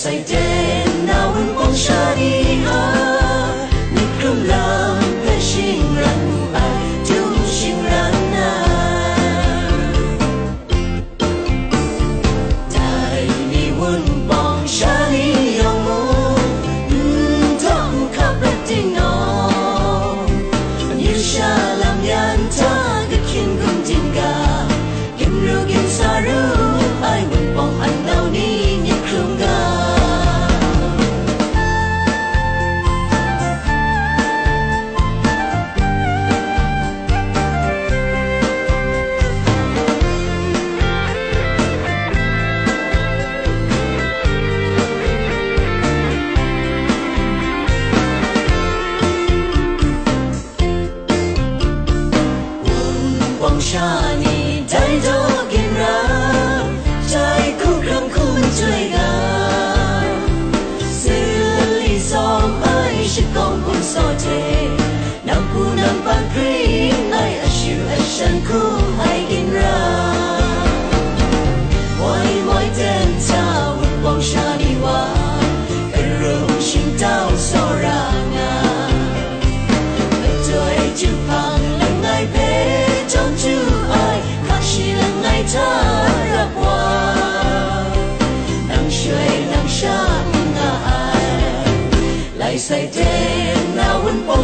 ใส่เจนนา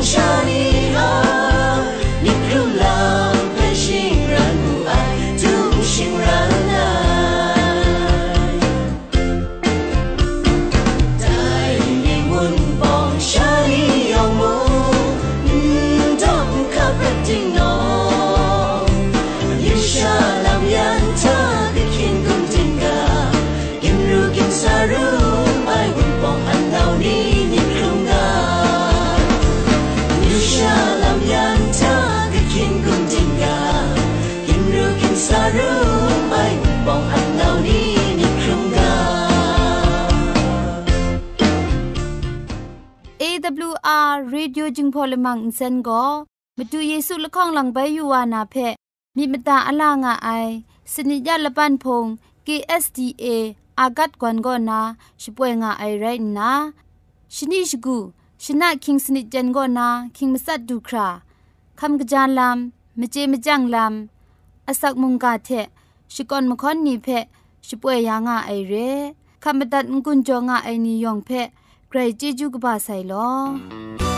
Show. เซนก็มาดูเยซูละข้องหลังใบยูวานาเพมีมตาอลางอไอสนิยาละปันพง KSDA อากัดกวนก็นาช่วยงาไอไรนะชนิชกูชนะคิงสนิจันก็นาคิงมัสัดดูคราคำกระจานลำมเจมจังลำอาศักมุงกาเทชิกอนมคอนนีเพช่วยยางาไอเรคำบัดงกุนจงาไอนิยองเพใครจีจูกบาไซลอ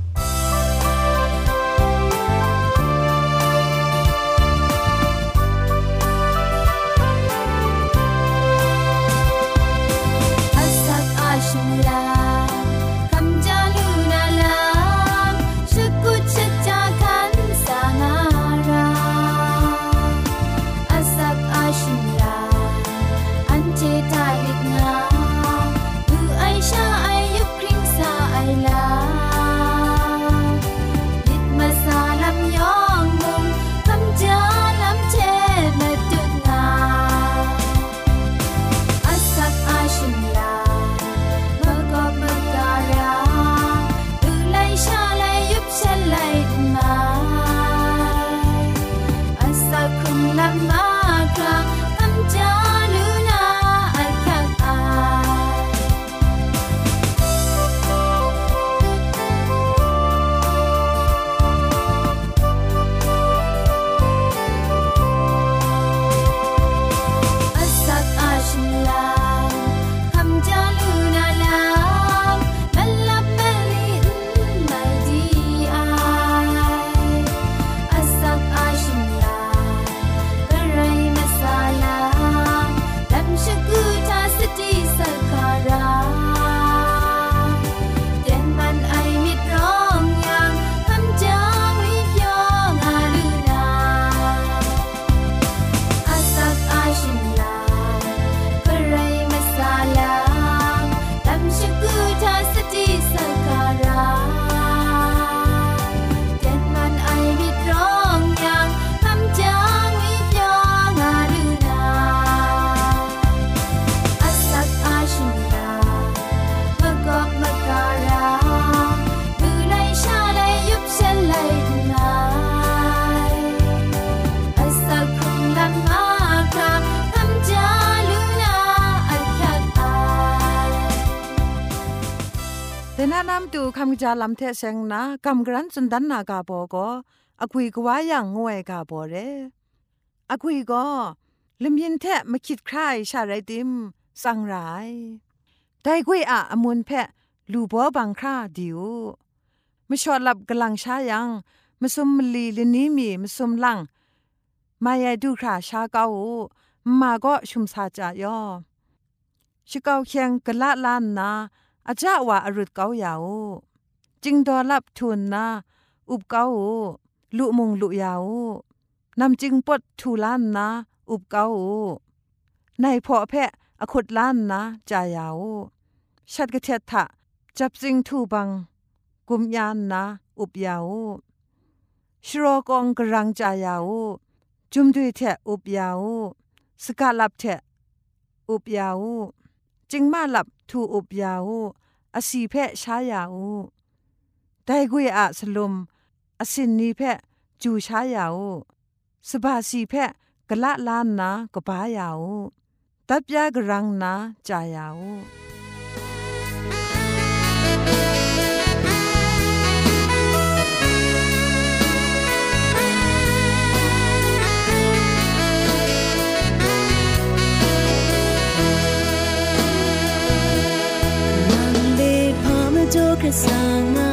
ตูคำจาลำเทเซงนากำกรันสุนดันนากาโบก็อคุยกว่าอย่างงวยกาโบเรอคุยก็ลมยินแทะมาคิดใครชาไรติมสังไรได้กุยอะอมุนแพะลูบัวบังคราดิวมชอดลับกลังชายังมสมมลีลนี้มีมสมลังมายาดูคราชาเกามาก็ชุมสาจายอชิเกาเคียงกะละลานนา อาจาว่าอรุดเกายาวจิงดอลับทุนนาอุบเกาลุมงลุยาวนำจิงปดทูลานนาอุบเกาในพอแพะอขุดล้านนาจายาวชัดกระเททะจับจิงทูบัง กุมยานนาอุบยาวชโรกองกรังจายาวจุมดุยเทอุบยาวสกาลับเทอุบยาว จิงมาหลับทูอุบยาวอสีเพช้ายาวได้กุยอาสลุมอสินนีเพจูช้ายาวสบาสีเพกะละลานนากบายาวตับยากรังนาจายาว focus on the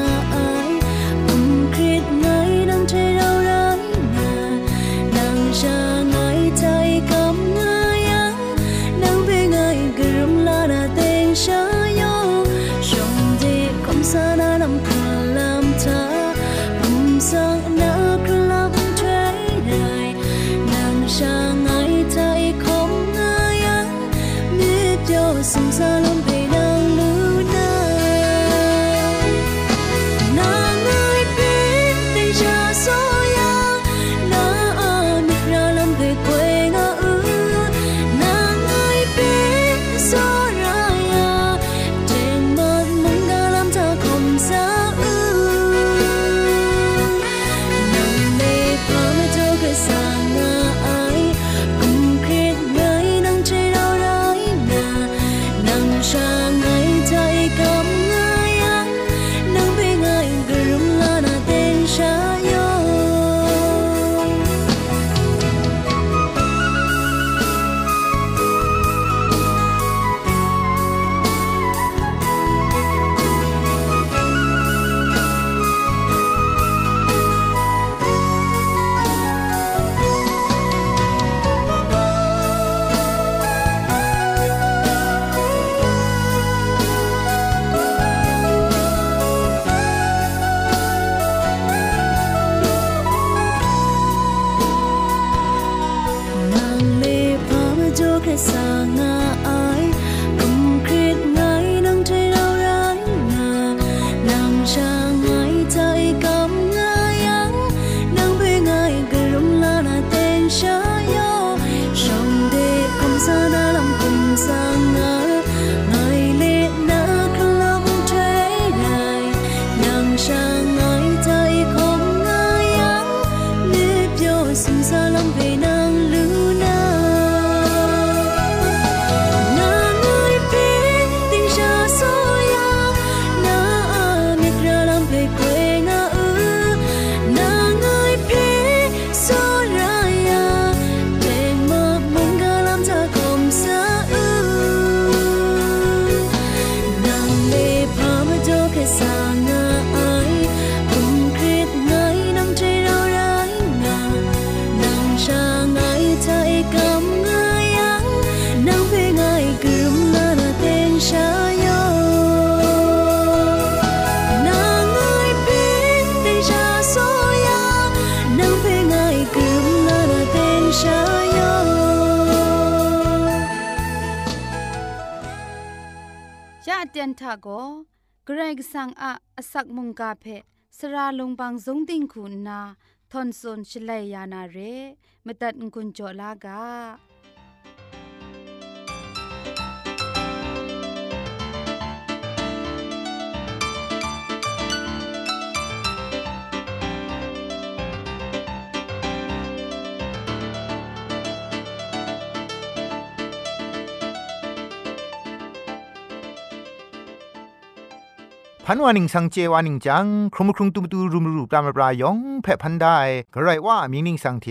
sana. เตียนทาโกเกรกสังอาอสักมุงกาเพสราลงบางสงติงคุณนาทอนซนชลัยยานาเรมตัดกุญจลากา พันวานิงสังเจวานิงจังครุมครุงตุมตูรุมรูปรามปรายองแพ่พันได้ก็ไรว่ามีนิงสังเท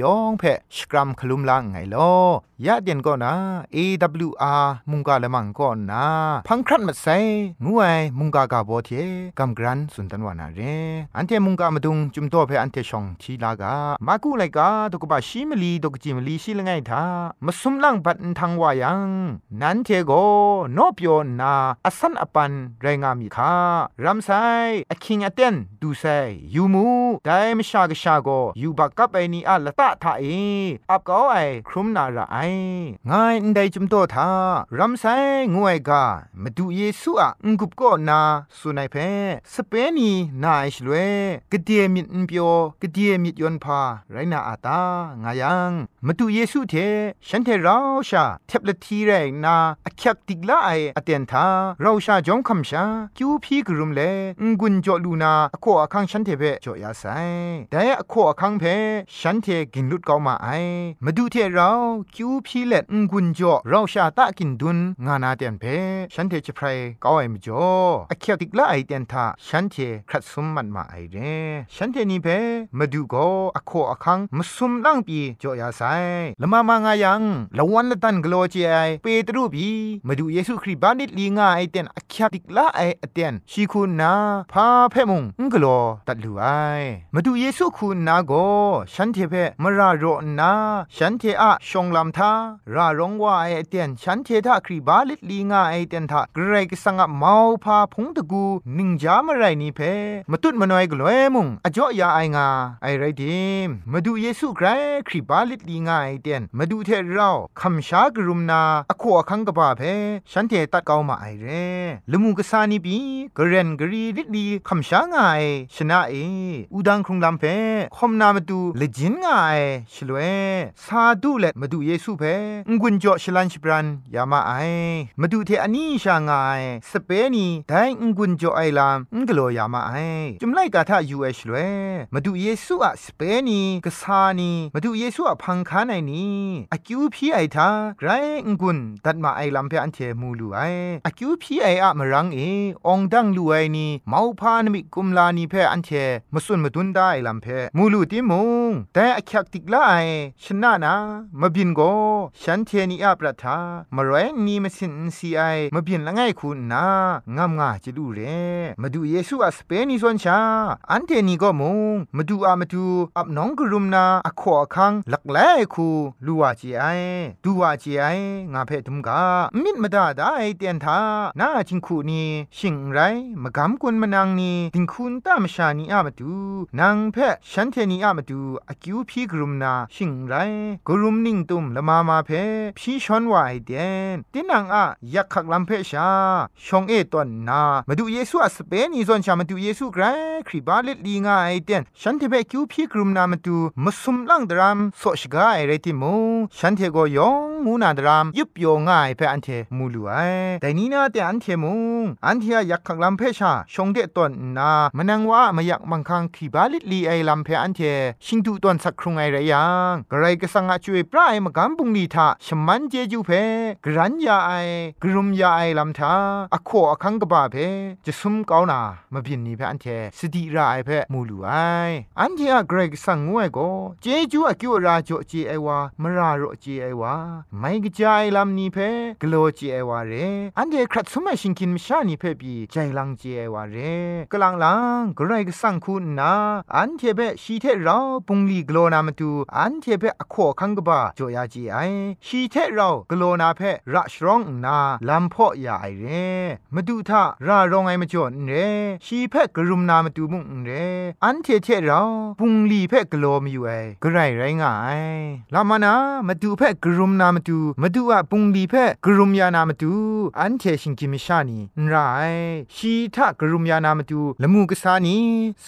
ยองแพ่สกรัมคลุมลังไงลอ ยะเดียนก็นะ AWR มุงกาละมังก็นะพังครัดมาใส่งวยมุงกากาโบเทกัมกรันสุนทันวานาเรอันเทมุงกามาดุงจุมโตเพอันเทชองทีลากามากูไลกาตกบะชิมลีตกจิมลีชิลไงทามาสุมลังบัดทังวายังนันเทโกโนเปียวนาอสันอปันไรงามีคารำไซอคิงอเตนดูไซยูมูไดมชากชาโกยูบักกับไอนีอะละตะทาเออับก็ไอครุมนาระไองายอินไดจุมโตทารำไซงวยกามาดูเยซูอะงกุบก็นาสุนัยเพสเปนีนาอิชลเวกเดียมิดเปียวกเดียมิดยอนพาไรนาอาตางายังมาดูเยซูเทฉันเทราชาเทบละทีไรนาอคักติกละไออเตนทาเราชาจอมคำชาคิวพีกรุมเลงกุนจอลูนาอโคอคังฉันเทเพจอยาไซแต่อโคอคังเพฉันเทกินลุดเกามาไอมาดูเทเราคิวพีเลงกุนจอเราชาตะกินดุนงานาเตนเพฉันเทจะไพรกาไอมจ่ออคักติกละไอเตนทาฉันเทครัดสมมันมาไอเรฉันเทนี่เพมาดูโกอโคอคังมสุมลังปีจอยาไซละมามางายังละวันละตันกโลเจไอเปตรูบีมาดูเยซูคริสต์บานิดลีงาไอเตนอคักติกละไออเตนชีคุณนาพาเพ่มุงงกลอตัดลูไอมาดูเยซูคุณนาโกฉันเทเพมราโรนาฉันเทอะชงลำทารารงว่าไอเตียนฉันเททาครีบาลิลีงาไอเตียนทาเกรกสังะเมาพาพงตะกูนิงจามไรนี่เพมาตุดมานอยกลวยมุงอจ่อยาไองาไอไรดิมมาดูเยซูไกรครีบาลิลีงาไอเตียนมาดูเทเราคำชากรุมนาอโคอคังกบาเพฉันเทตัดเกามาไอเรลมูกษานีบีกเรนกรีริลีคำช้างไงชนะเออูดังครุงลำเพคอมนามาดูเลจินงไงชลเวซาดูเละมาดูเยซูเพงกุนจ่อชลันชิบรันยามาไอมาดูเทอันนี้ชางไงสเปนีได้งกุนจ่อไอลามงกโลยามาไอจุมไลกาทายูเอชลเวมาดูเยซูอะสเปนีกษานีมาดูเยซูอะพังคานไอนี้อากิวพีไอทาไกรงกุนตัดมาไอลำเพอันเทมูลูไออากิวพีไออะมรังเอองดังลูไอนีเมาพานมิกุมลานีเพออันเทมาสุนมาดุนได้ลำเพมูลูติมงแต่อคักติกลาไอชนะนะมาบินโกฉันเทนีอาประทามารวยนีมสินซีไอมบินละไงคุณนางามงาจิลูเรมาดูเยซูอาสเปนิซอนชา อันเทนีก็มุงมาดูอามาดูอับน้องกรุมนาอขอคังหลักแหล่คูลูวาจีไอดูวาจีไองาเพทุมกามิดมาดาได้เตียนทานาจิงคูนีชิงไรมากำกุนมานางนีดิงคุณตามชานีอามาดูนางเพฉันเทนีอามาดูอากิวพีกรุมนาชิงไรกรุมนิ่งตุมละมามามาเพพี่ชอนว่าไอเดนตินังอะยักขักลำเพชาชงเอตอนนามาดูเยซูอะสเปนอีซอนชามาดูเยซูไกรคริบาลิลีงาไอเดนฉันเทเบคิวพี่กรุมนามาดูมสุมลังดรามโซชกาไอเรติมูฉันเทโกยองมูนาดรามยุบโยง่ายเพอันเทมูลูไอแต่นี้นาแต่อันเทมุงอันเทียยักขักลำเพชาชงเดตอนนามนังว่ามายักมังคังคริบาลิลีไอลำเพอันเทชิงดูตอนสักครุงไอไรยังกระไรก็สังอาช่วยปลายมากำปุงนีทาชมันเจจูเพกรันยาไอกรุมยาไอลำทาอโคอคังกบาเพจะซุมเกานามาบินนีเพอันเทสติราไอเพมูลูไออันเทอะเกรกสังงวยโกเจจูอคิวราจเจไอวามราโรเจไอวาไม่กจายลำนีเพกโลเจไอวาเรอันเดครัดสมัยชิงกินมชานีเพบีใจลังเจไอวาเรกลังลังเกรกสังคุณนาอันเทเบชีเทราปุงลีกโลนามตูอันเทเบอโคคังกบาโจยาจีไอชีเทเรากโลนาเพระชรองนาลัมพ่อยาไอเรมาดูท่ารารองไอมาจอนเรชีเพกรุมนามาตูมุงเรอันเทเทเราปุงลีเพกโลมอยู่ไอกระไรไรงายลามานามาดูเพกรุมนามาตูมาดูอะปุงลีเพกรุมยานามาตูอันเทชิงกิมิชานีนไรชีทะกรุมยานามาตูละมูกษานี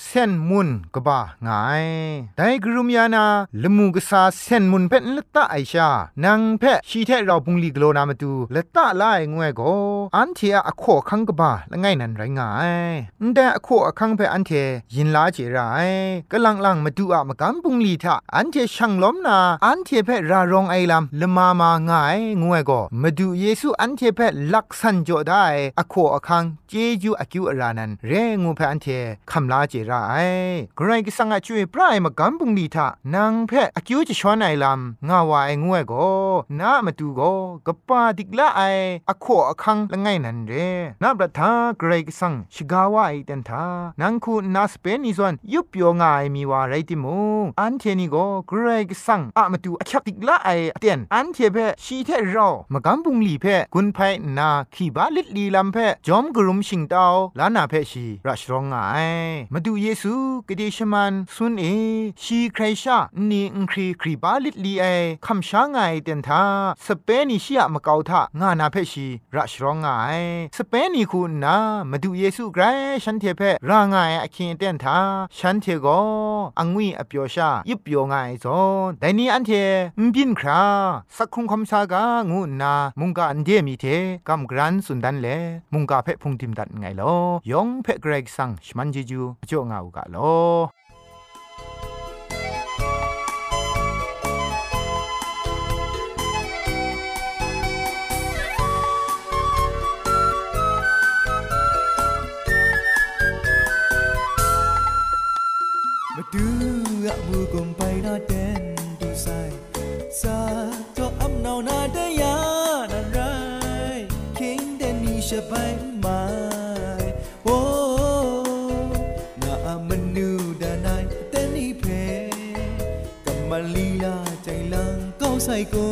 เส้นมุนกบางายไดกรุมยานาละมูกษาเส้นมุนเพนละตะไอชานังเพชีเทเราปุงลีกโลนามาตูและตะลายงวยโกอันเทอะอโคคังกบาละไงนันไรงายแต่อโคอคังเพอันเทยินลาเจไรกะลังลังมาดูอะมะกัมปุงลีทะอันเทช่างล้มนาอันเทเพรารองไอลำละมามาง่ายงวยโกมาดูเยซูอันเทเพลักสันโจได้อโคอคังเจจูอคิวอรานันเรงูเพอันเทคำลาเจไรไกรกิสังอะช่วยปรายมะกัมปุงลีทะนางเพอคิวจะชวนไอลำงาวาไองวยกนามาดูโกกปาดิกละไออโคอคังละไงนันเรนาบรัทาเกรกสังชิกาวาไอเตนทานังคูนาสเปนิซอนยุบโยงายมีวาไรติมูอันเทนิโกเกรกสังอะมาดูอคักดิกละไอเตียนอันเทเพชีเทเรามะกัมปุงลีเพกุนไพนาขีบาลิดลีลัมเพจอมกรุมชิงดาวลานาเพชีรัชรองไงมาดูเยซูกเดชมันซุนเอชีใครชานี่อังครีครีบาลิดลีไอคำชาไงเตียนทาสเปนิชิอะมะกาวทางานาเพชีรัชรองไงสเปนิคุณนามาดูเยซูไกรฉันเทเพรางายอคินเตียนทาฉันเทโกอังวีอเปียวชายิบเปียวไงซอนแต่นี้อันเทมบินคราสักครุงคำสากางูนามุงกาอันเดมีเทกัมกรันสุนดันเลมุงกาเพพุงทิมดัดไงลอยองเพเกรกสังชมันเจจูจ่งเอากาลอ ရမှုကုန်ပိုင်နာတန်တူဆိုင်စာတော့အမနောနာတရားနာရိုင်း king the nisha by my oh na amanu danai tani phe kamalila chailang kau sai ko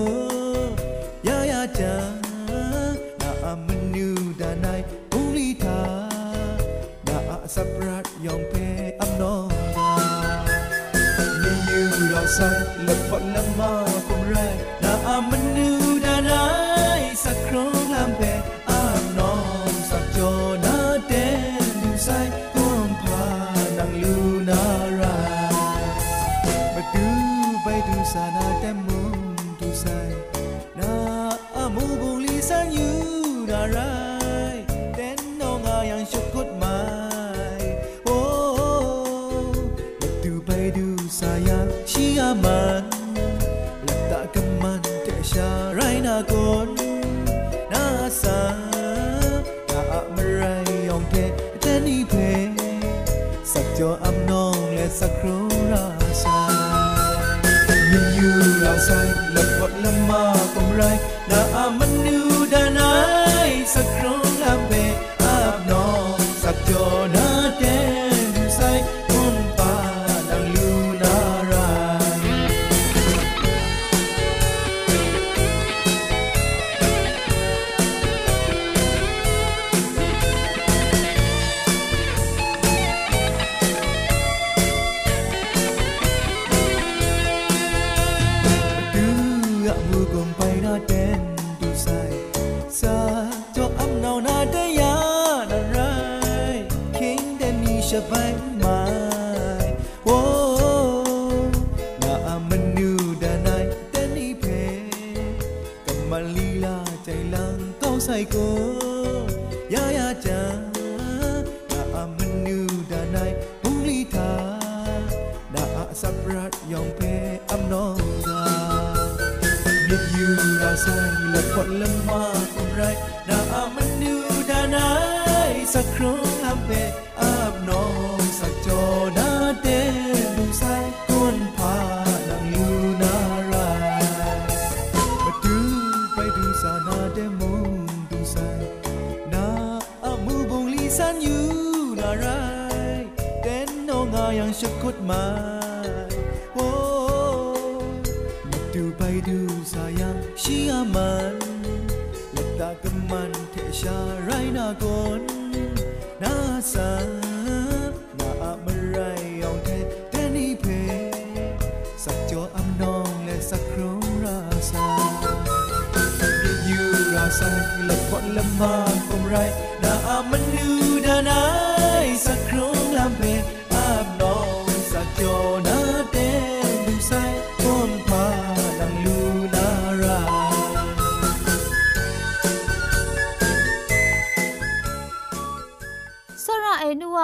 สั กับมาลีลาใจลังก้าวใส่กูยายาจานาอามันนูดานายพุ มายโอ้ดูไปดูสายังชีอามันและตากำมันเทชาไรนากนนาสานาอะมะไรยองเทแดนี่เพ สักจออำนองและสักครองราสาเรียกยูราสาและพอละมานอมไร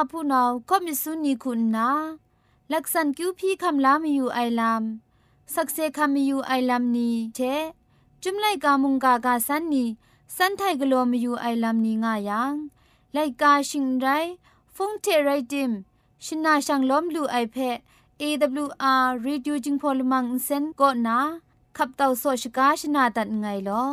เอนัวผู้นาก็มิสุนีคุณนาลักษณคิวพี่คำลามีอยู่ไอลัมสักเซคำมีอยู่ไอลัมนี้เทจุมไลกามุงกากาสันนีสันไทกลัวมีอยู่ไอลัมนี้ง่ายังไลกาชิงไรฟงเทไรดิมชินาชังล้อมลูไอเพะ AWR Reducing Polymer Insen ก็นาขับเต่าโซชกาชนาตัดไงลอ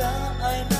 nang te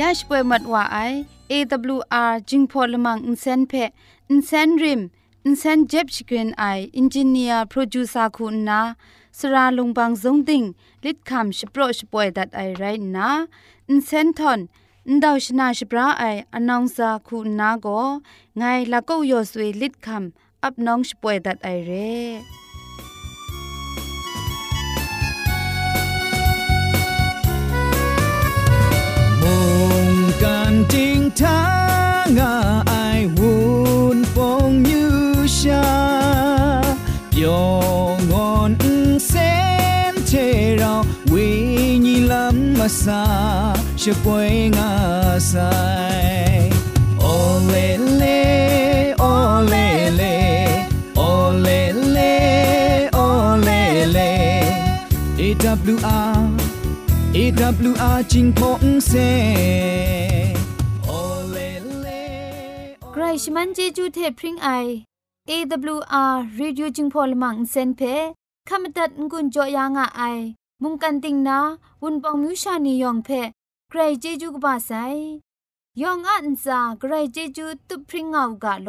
ยาชป่วยมัดว่าไอ AWR จิงพอลมังอินเซนเพอินเซนริมอินเซนเจ็บชกรีนไออินจิเนียร์โปรดิวซาคุณนาสราลงบางซงติงลิดคำชโปรชป่วยดัดไอไรนะอินเซนทอนอินดาวชนาชปราไออนองซาคุณนาโกไงละก็ยอสวยลิดคำอับน้องชป่วยดัดไอเร่ 梦干净他啊爱温风雨下，平安sen thế绕为你 lắm mà xa sẽ quay ngã sai ô lê lê ô lê lê ô lê lê ô lê lê AWR AWR จิงพงเซโอเลเลใครชมันเจจูเทพริงไอ AWR Radio จึงพอลมังเซนเพขามตัดงุนจอยางอ้ายมุงกันติงนาวุนปองมิวชานียองเพใครเจจูกบาไซยองอันซาใครเจจูตุพริงเอากาโล